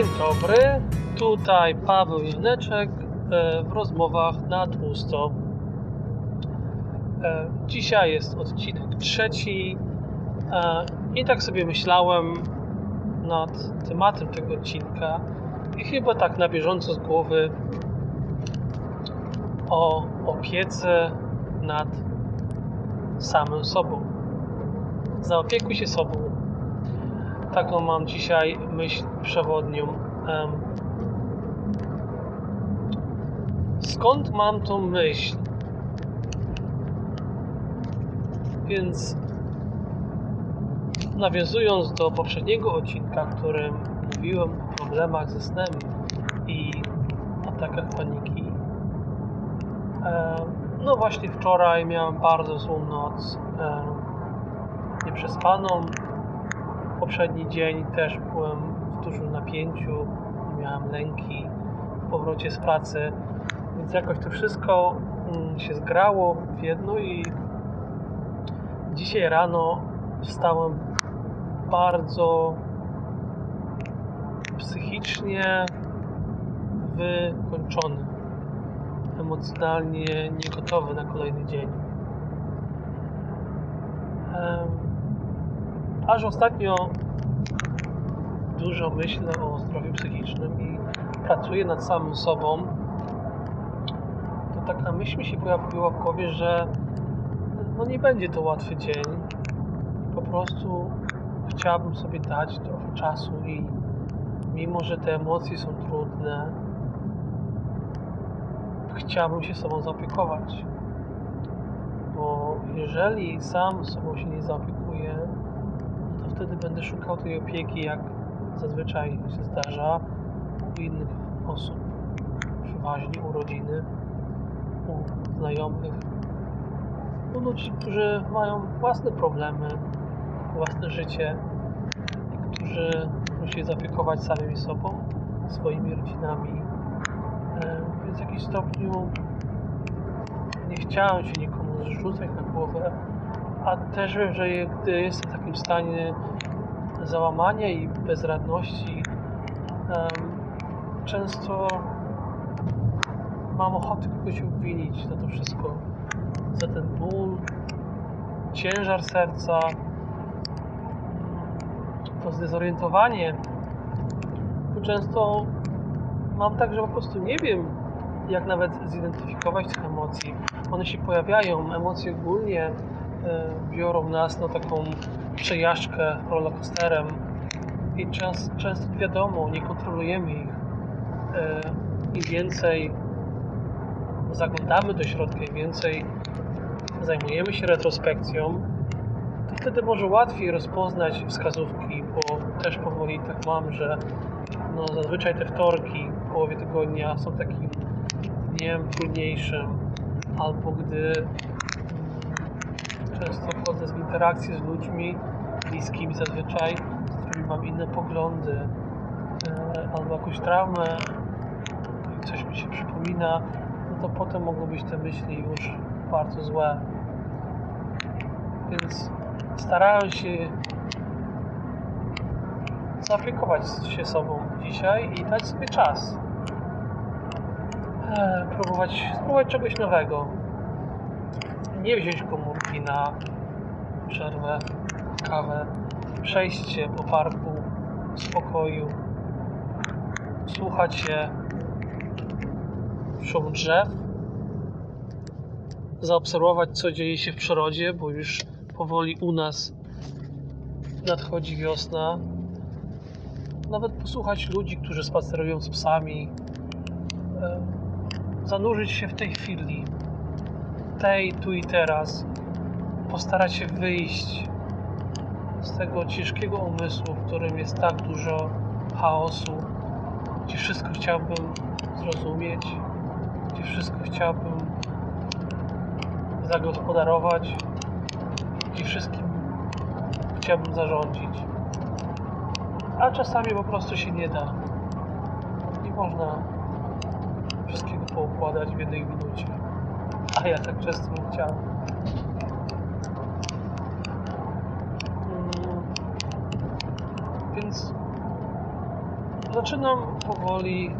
Dzień dobry, tutaj Paweł Janeczek e, w rozmowach na tłusto. E, Dzisiaj jest odcinek trzeci e, i tak sobie myślałem nad tematem tego odcinka i chyba tak na bieżąco z głowy o opiece nad samym sobą. Zaopiekuj się sobą. Taką mam dzisiaj myśl przewodnią. Skąd mam tą myśl? Więc nawiązując do poprzedniego odcinka, w którym mówiłem o problemach ze snem i atakach paniki. No właśnie wczoraj miałem bardzo złą noc. Nieprzespaną. Poprzedni dzień też byłem w dużym napięciu. Miałem lęki w powrocie z pracy. Więc jakoś to wszystko mm, się zgrało w jedno i dzisiaj rano wstałem bardzo psychicznie wykończony, emocjonalnie niegotowy na kolejny dzień. Em, Aż ostatnio dużo myślę o zdrowiu psychicznym i pracuję nad samym sobą, to taka myśl mi się pojawiła w głowie, że no nie będzie to łatwy dzień. Po prostu chciałbym sobie dać trochę czasu i mimo, że te emocje są trudne, chciałbym się sobą zaopiekować. Bo jeżeli sam sobą się nie zaopiekuję, wtedy będę szukał tej opieki, jak zazwyczaj się zdarza u innych osób, przeważnie u rodziny, u znajomych, u ludzi, którzy mają własne problemy, własne życie którzy muszą się zaopiekować samymi sobą, swoimi rodzinami. E, Więc w jakimś stopniu nie chciałem się nikomu zrzucać na głowę, a też wiem, że gdy jestem w takim stanie załamania i bezradności, em, często mam ochotę kogoś obwinić za to wszystko. Za ten ból, ciężar serca, to zdezorientowanie. Bo często mam tak, że po prostu nie wiem, jak nawet zidentyfikować tych emocji. One się pojawiają, emocje ogólnie biorą nas na taką przejażdżkę rollercoasterem i często, często wiadomo, nie kontrolujemy ich. E, Im więcej zaglądamy do środka, im więcej zajmujemy się retrospekcją, to wtedy może łatwiej rozpoznać wskazówki, bo też powoli tak mam, że no zazwyczaj te wtorki w połowie tygodnia są takim dniem trudniejszym, albo gdy często wchodzę w interakcję z ludźmi bliskimi zazwyczaj, z którymi mam inne poglądy, e, albo jakąś traumę i coś mi się przypomina, no to potem mogą być te myśli już bardzo złe. Więc starałem się zaopiekować się sobą dzisiaj i dać sobie czas. E, próbować, spróbować czegoś nowego. Nie wziąć komórki na przerwę, kawę, przejść po parku w spokoju, słuchać się szum drzew, zaobserwować, co dzieje się w przyrodzie, bo już powoli u nas nadchodzi wiosna. Nawet posłuchać ludzi, którzy spacerują z psami, e, zanurzyć się w tej chwili, tej tu i teraz, postarać się wyjść z tego ciężkiego umysłu, w którym jest tak dużo chaosu, gdzie wszystko chciałbym zrozumieć, gdzie wszystko chciałbym zagospodarować, gdzie wszystkim chciałbym zarządzić. A czasami po prostu się nie da. Nie można wszystkiego poukładać w jednej minucie. A ja tak często bym chciał. Mm, Więc zaczynam powoli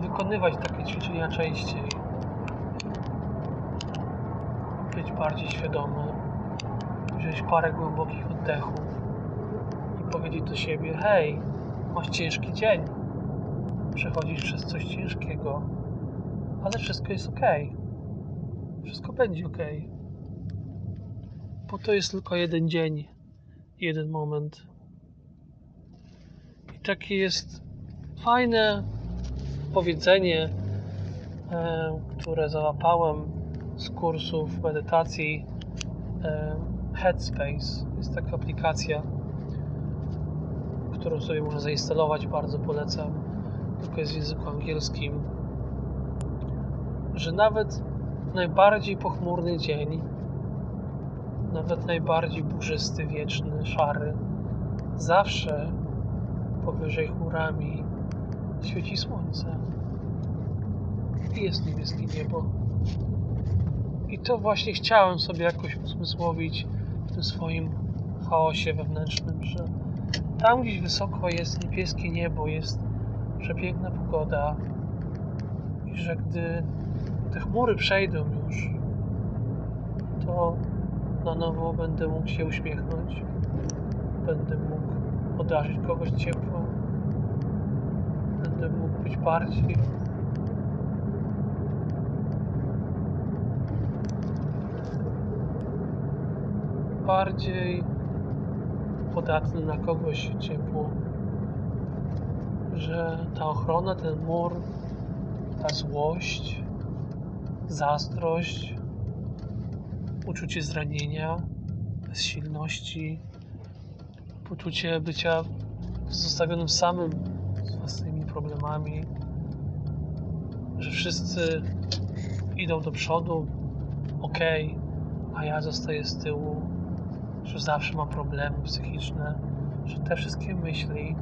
wykonywać takie ćwiczenia częściej. Być bardziej świadomy, wziąć parę głębokich oddechów i powiedzieć do siebie: Hej, masz ciężki dzień, przechodzisz przez coś ciężkiego, ale wszystko jest ok. Wszystko będzie ok. Bo to jest tylko jeden dzień, jeden moment. I takie jest fajne powiedzenie, e, które załapałem z kursów medytacji e, Headspace. Jest taka aplikacja, którą sobie można zainstalować, bardzo polecam. Tylko jest w języku angielskim. Że nawet najbardziej pochmurny dzień, nawet najbardziej burzysty, wieczny, szary, zawsze powyżej chmurami świeci słońce i jest niebieskie niebo. I to właśnie chciałem sobie jakoś uzmysłowić w tym swoim chaosie wewnętrznym, że tam gdzieś wysoko jest niebieskie niebo, jest przepiękna pogoda i że gdy te chmury przejdą już, to na nowo będę mógł się uśmiechnąć, będę mógł podarzyć kogoś ciepłem, będę mógł być bardziej bardziej podatny na kogoś ciepło, że ta ochrona, ten mur, ta złość, zazdrość, uczucie zranienia, bezsilności, poczucie bycia zostawionym samym z własnymi problemami, że wszyscy idą do przodu, ok, a ja zostaję z tyłu, że zawsze mam problemy psychiczne, że te wszystkie myśli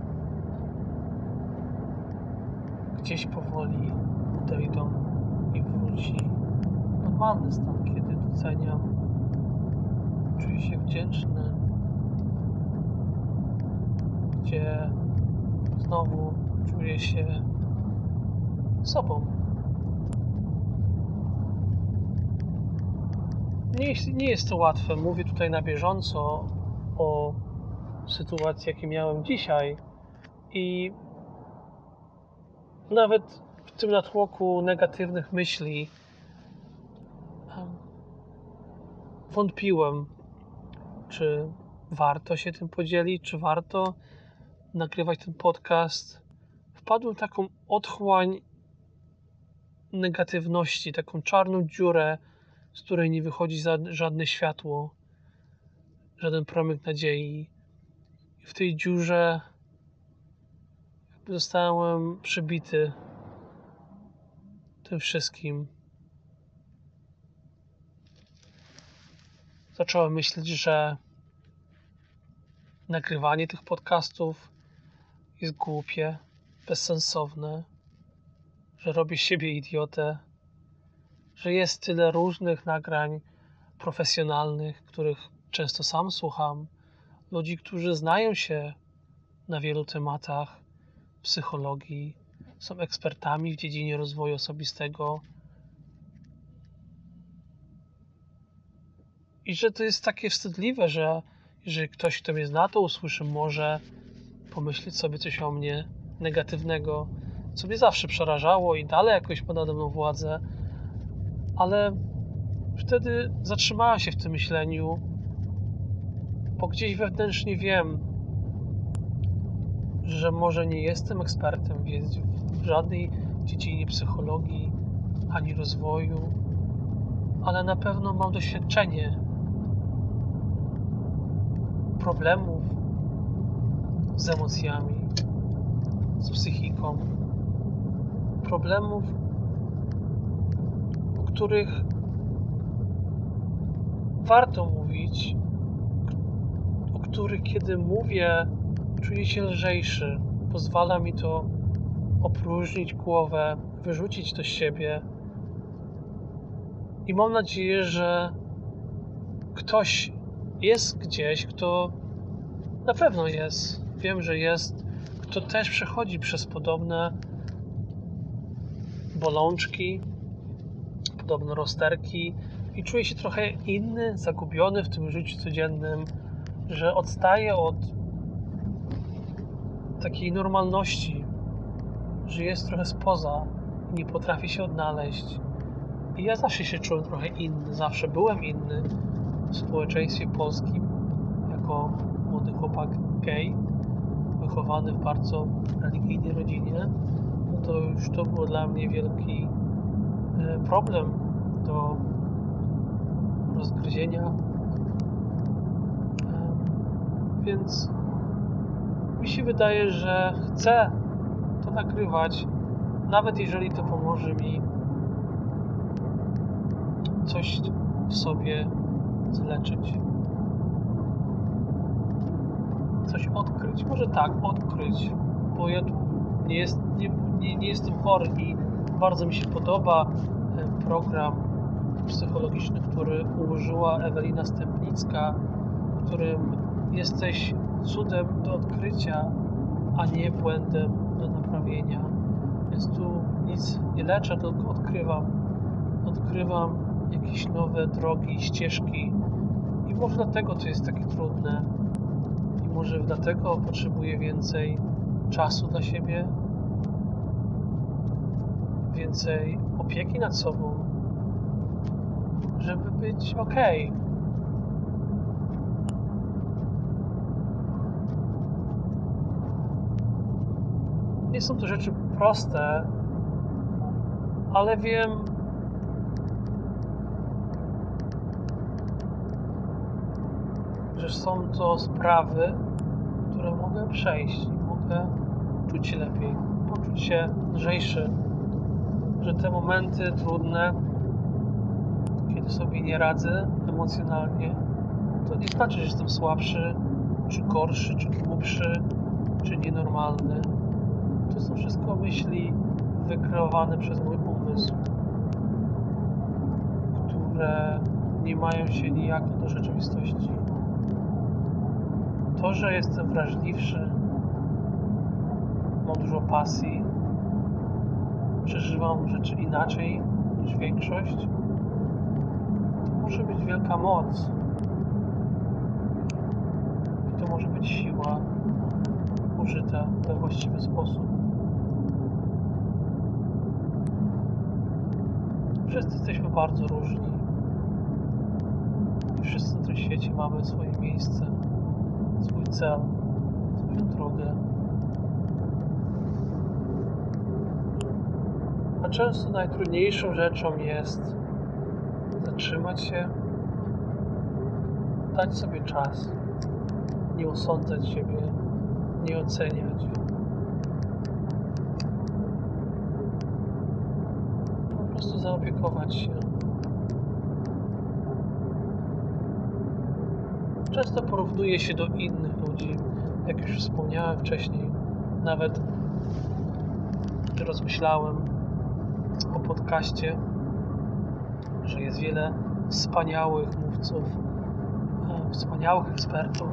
gdzieś powoli odejdą i wróci normalny stan, kiedy doceniam, czuję się wdzięczny, gdzie znowu czuję się sobą. Nie, nie jest to łatwe. Mówię tutaj na bieżąco o sytuacji, jakie miałem dzisiaj i nawet w tym natłoku negatywnych myśli wątpiłem, czy warto się tym podzielić, czy warto nagrywać ten podcast. Wpadłem w taką otchłań negatywności, taką czarną dziurę, z której nie wychodzi żadne światło, żaden promyk nadziei. W tej dziurze zostałem przybity tym wszystkim. Zacząłem myśleć, że nagrywanie tych podcastów jest głupie, bezsensowne, że robię siebie idiotę, że jest tyle różnych nagrań profesjonalnych, których często sam słucham, ludzi, którzy znają się na wielu tematach psychologii, są ekspertami w dziedzinie rozwoju osobistego. I że to jest takie wstydliwe, że jeżeli ktoś, kto mnie zna, to usłyszy, może pomyśleć sobie coś o mnie negatywnego, co mnie zawsze przerażało i dalej jakoś ma mną władzę, ale wtedy zatrzymałem się w tym myśleniu, bo gdzieś wewnętrznie wiem, że może nie jestem ekspertem w żadnej dziedzinie psychologii ani rozwoju, ale na pewno mam doświadczenie problemów z emocjami, z psychiką, problemów, o których warto mówić, o których kiedy mówię, czuję się lżejszy. Pozwala mi to opróżnić głowę, wyrzucić z siebie. I mam nadzieję, że ktoś jest gdzieś, kto na pewno jest, wiem, że jest, kto też przechodzi przez podobne bolączki, podobne rozterki i czuje się trochę inny, zagubiony w tym życiu codziennym, że odstaje od takiej normalności, że jest trochę spoza, nie potrafi się odnaleźć. I ja zawsze się czułem trochę inny, zawsze byłem inny w społeczeństwie polskim, jako młody chłopak gay, wychowany w bardzo religijnej rodzinie. No to już to było dla mnie wielki e, problem do rozgryzienia. E, Więc mi się wydaje, że chcę to nagrywać, nawet jeżeli to pomoże mi coś w sobie zleczyć. Coś odkryć. Może tak, odkryć, bo ja tu nie, jest, nie, nie, nie jestem chory i bardzo mi się podoba e, program psychologiczny, który ułożyła Ewelina Stępnicka, w którym jesteś cudem do odkrycia, a nie błędem do naprawienia. Więc tu nic nie leczę, tylko odkrywam. Odkrywam jakieś nowe drogi, ścieżki. I może dlatego to jest takie trudne. I może dlatego potrzebuję więcej czasu dla siebie, więcej opieki nad sobą, żeby być ok. Nie są to rzeczy proste, ale wiem, że są to sprawy, które mogę przejść i mogę czuć się lepiej, poczuć się lżejszy, że te momenty trudne, kiedy sobie nie radzę emocjonalnie, to nie znaczy, że jestem słabszy, czy gorszy, czy głupszy, czy nienormalny. To są wszystko myśli wykreowane przez mój umysł, które nie mają się nijako do rzeczywistości. To, że jestem wrażliwszy, mam dużo pasji, przeżywam rzeczy inaczej niż większość, to może być wielka moc. I to może być siła użyta we właściwy sposób. Wszyscy jesteśmy bardzo różni. I wszyscy na tym świecie mamy swoje miejsce, cel, swoją drogę. A często najtrudniejszą rzeczą jest zatrzymać się, dać sobie czas, nie osądzać siebie, nie oceniać. Po prostu zaopiekować się. Często porównuję się do innych ludzi, jak już wspomniałem wcześniej. Nawet rozmyślałem o podcaście, że jest wiele wspaniałych mówców, e, wspaniałych ekspertów,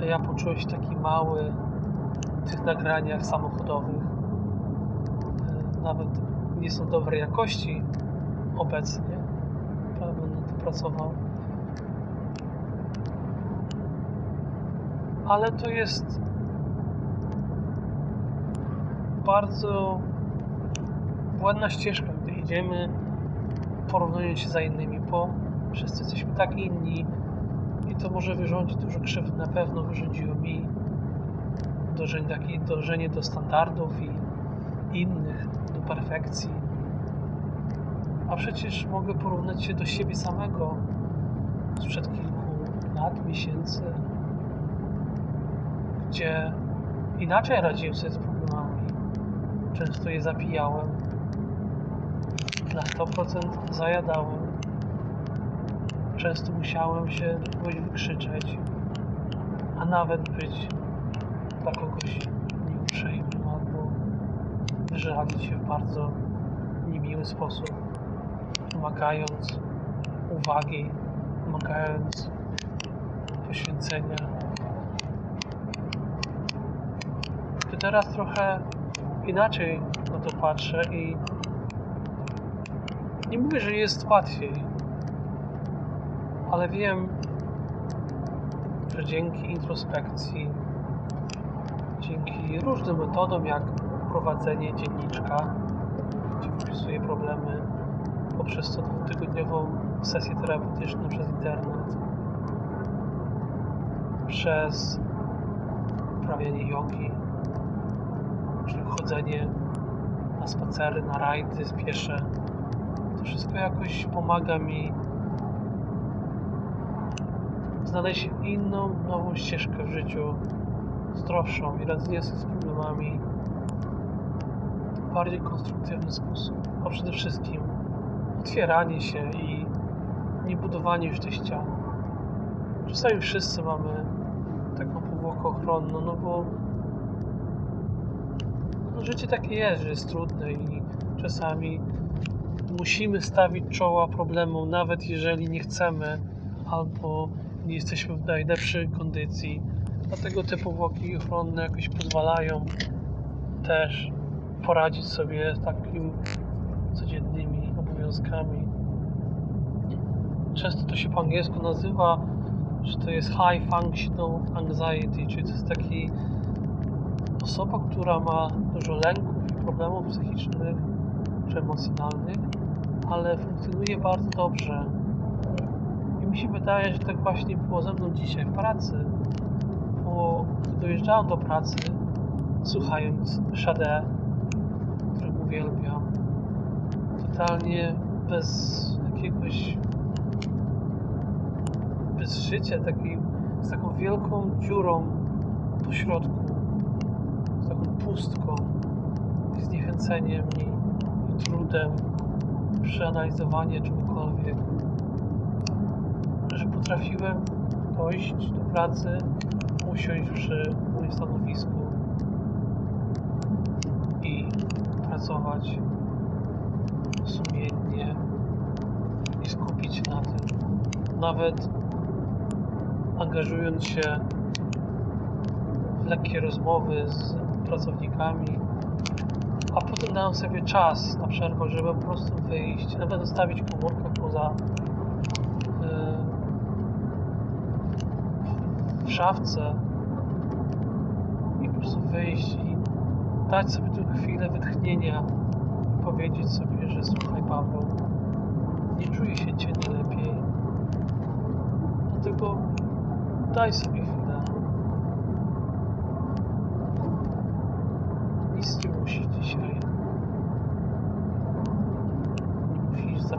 a ja poczułem się taki mały w tych nagraniach samochodowych. E, Nawet nie są dobrej jakości obecnie. ale Będę to pracował. Ale to jest bardzo błędna ścieżka, gdy idziemy porównując się za innymi, bo wszyscy jesteśmy tak inni i to może wyrządzić dużo krzywdy. Na pewno wyrządziło mi dążenie do standardów i innych, do perfekcji. A przecież mogę porównać się do siebie samego sprzed kilku lat, miesięcy, gdzie inaczej radziłem sobie z problemami. Często je zapijałem, na 100% zajadałem. Często musiałem się kogoś wykrzyczeć, a nawet być dla kogoś nieuprzejmym albo wyżalić się w bardzo niemiły sposób, wymagając uwagi, wymagając poświęcenia. Teraz trochę inaczej na to patrzę i nie mówię, że jest łatwiej, ale wiem, że dzięki introspekcji, dzięki różnym metodom, jak prowadzenie dzienniczka, gdzie wpisuję problemy poprzez co dwutygodniową sesję terapeutyczną przez internet, przez uprawianie jogi, czyli chodzenie na spacery, na rajdy, spiesze. To wszystko jakoś pomaga mi znaleźć inną, nową ścieżkę w życiu, zdrowszą i radzenie z problemami w bardziej konstruktywny sposób. A przede wszystkim otwieranie się i nie budowanie już tych ścian. Czasami wszyscy mamy taką powłokę ochronną, no bo no życie takie jest, że jest trudne i czasami musimy stawić czoła problemom, nawet jeżeli nie chcemy albo nie jesteśmy w najlepszej kondycji. Dlatego te powłoki ochronne jakoś pozwalają też poradzić sobie z takimi codziennymi obowiązkami. Często to się po angielsku nazywa, że to jest high functional anxiety, czyli to jest taki osoba, która ma dużo lęków i problemów psychicznych czy emocjonalnych, ale funkcjonuje bardzo dobrze. I mi się wydaje, że tak właśnie było ze mną dzisiaj w pracy. Bo gdy dojeżdżałem do pracy, słuchając Sade, którego uwielbiam, totalnie bez jakiegoś bez życia, z taką wielką dziurą po środku, pustką i zniechęceniem i, i trudem przeanalizowania czegokolwiek, że potrafiłem dojść do pracy, usiąść przy moim stanowisku i pracować sumiennie i skupić się na tym. Nawet angażując się w lekkie rozmowy z pracownikami, a potem dałem sobie czas na przerwę, żeby po prostu wyjść, nawet zostawić komórkę poza yy, w szafce i po prostu wyjść i dać sobie tu chwilę wytchnienia i powiedzieć sobie, że słuchaj Paweł, nie czuję się Cię najlepiej, dlatego daj sobie chwilę. Nic nie musisz dzisiaj.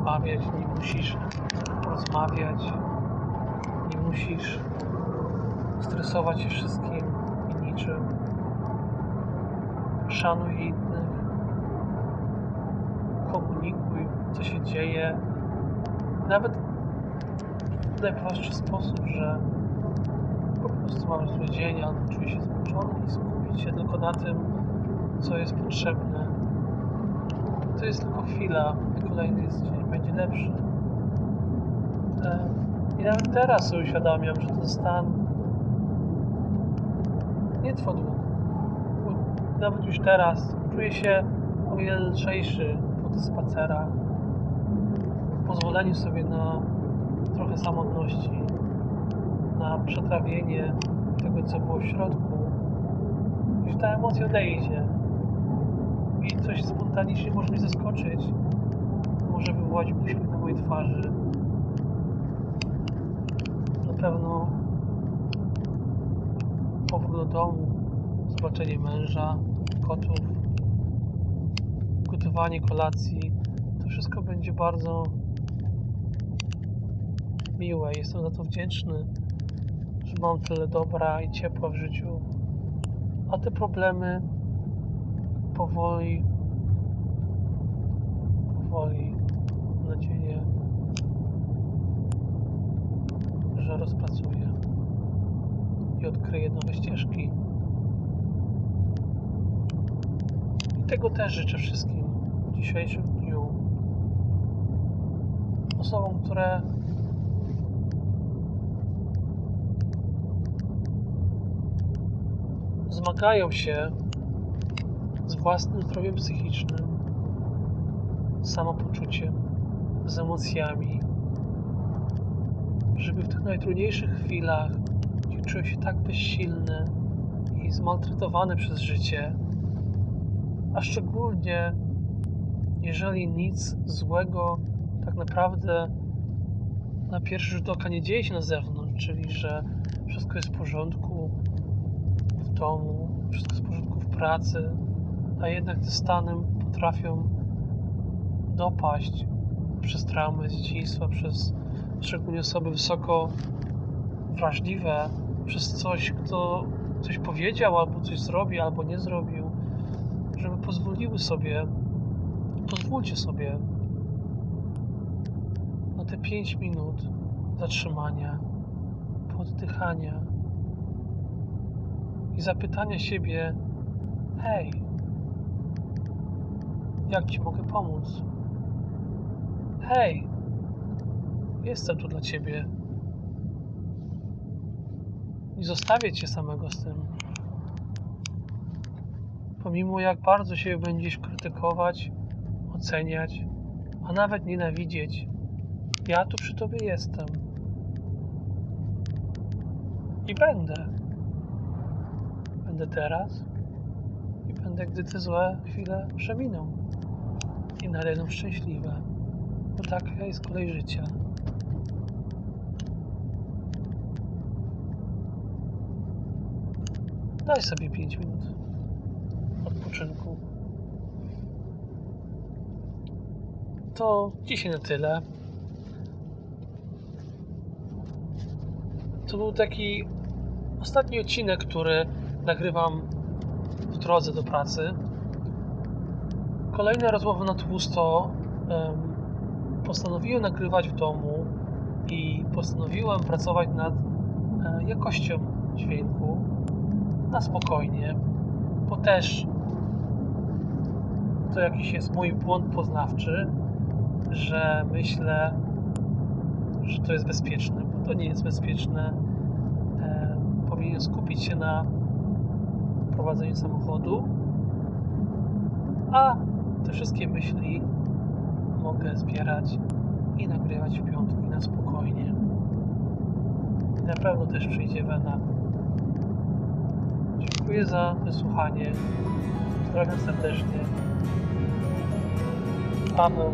Zabawiać, nie musisz rozmawiać, nie musisz stresować się wszystkim i niczym. Szanuj innych, komunikuj, co się dzieje. Nawet w najprostszy sposób, że po prostu mamy zły dzień albo czuję się zmęczony i skupić się tylko na tym, co jest potrzebne. To jest tylko chwila, kolejny dzień będzie lepszy. E, I nawet teraz sobie uświadamiam, że ten stan nie trwa długo. Nawet już teraz czuję się o wiele lżejszy po tych spacerach. Pozwoleniu sobie na trochę samotności, na przetrawienie tego, co było w środku, już ta emocja odejdzie i coś spontanicznie może mnie zaskoczyć, może wywołać uśmiech na mojej twarzy. Na pewno powrót do domu, zobaczenie męża, kotów, gotowanie kolacji, to wszystko będzie bardzo miłe. Jestem za to wdzięczny, że mam tyle dobra i ciepła w życiu. A te problemy powoli, powoli, mam nadzieję, że rozpracuję i odkryję nowe ścieżki. I tego też życzę wszystkim w dzisiejszym dniu. Osobom, które zmagają się własnym zdrowiem psychicznym, samopoczuciem, z emocjami, żeby w tych najtrudniejszych chwilach, gdzie czuję się tak bezsilny i zmaltretowany przez życie, a szczególnie jeżeli nic złego tak naprawdę na pierwszy rzut oka nie dzieje się na zewnątrz, czyli że wszystko jest w porządku w domu, wszystko jest w porządku w pracy, a jednak te stany potrafią dopaść przez traumy z dzieciństwa, przez szczególnie osoby wysoko wrażliwe, przez coś, kto coś powiedział, albo coś zrobił, albo nie zrobił, żeby pozwoliły sobie, pozwólcie sobie na te 5 minut zatrzymania, poddychania i zapytania siebie: Hej, jak ci mogę pomóc? Hej, jestem tu dla ciebie. Nie zostawię cię samego z tym. Pomimo jak bardzo się będziesz krytykować, oceniać, a nawet nienawidzieć, ja tu przy tobie jestem. I będę. Będę teraz i będę, gdy te złe chwile przeminą i nadejdą szczęśliwe. Bo taka jest kolej życia. Daj sobie 5 minut odpoczynku. To dzisiaj na tyle. To był taki ostatni odcinek, który nagrywam w drodze do pracy. Kolejne rozmowy na tłusto em, postanowiłem nagrywać w domu i postanowiłem pracować nad e, jakością dźwięku na spokojnie, bo też to jakiś jest mój błąd poznawczy, że myślę, że to jest bezpieczne, bo to nie jest bezpieczne. Powinien skupić się na prowadzeniu samochodu, a te wszystkie myśli mogę zbierać i nagrywać w piątki na spokojnie. I na pewno też przyjdzie wena. Dziękuję za wysłuchanie. Pozdrawiam serdecznie. Paweł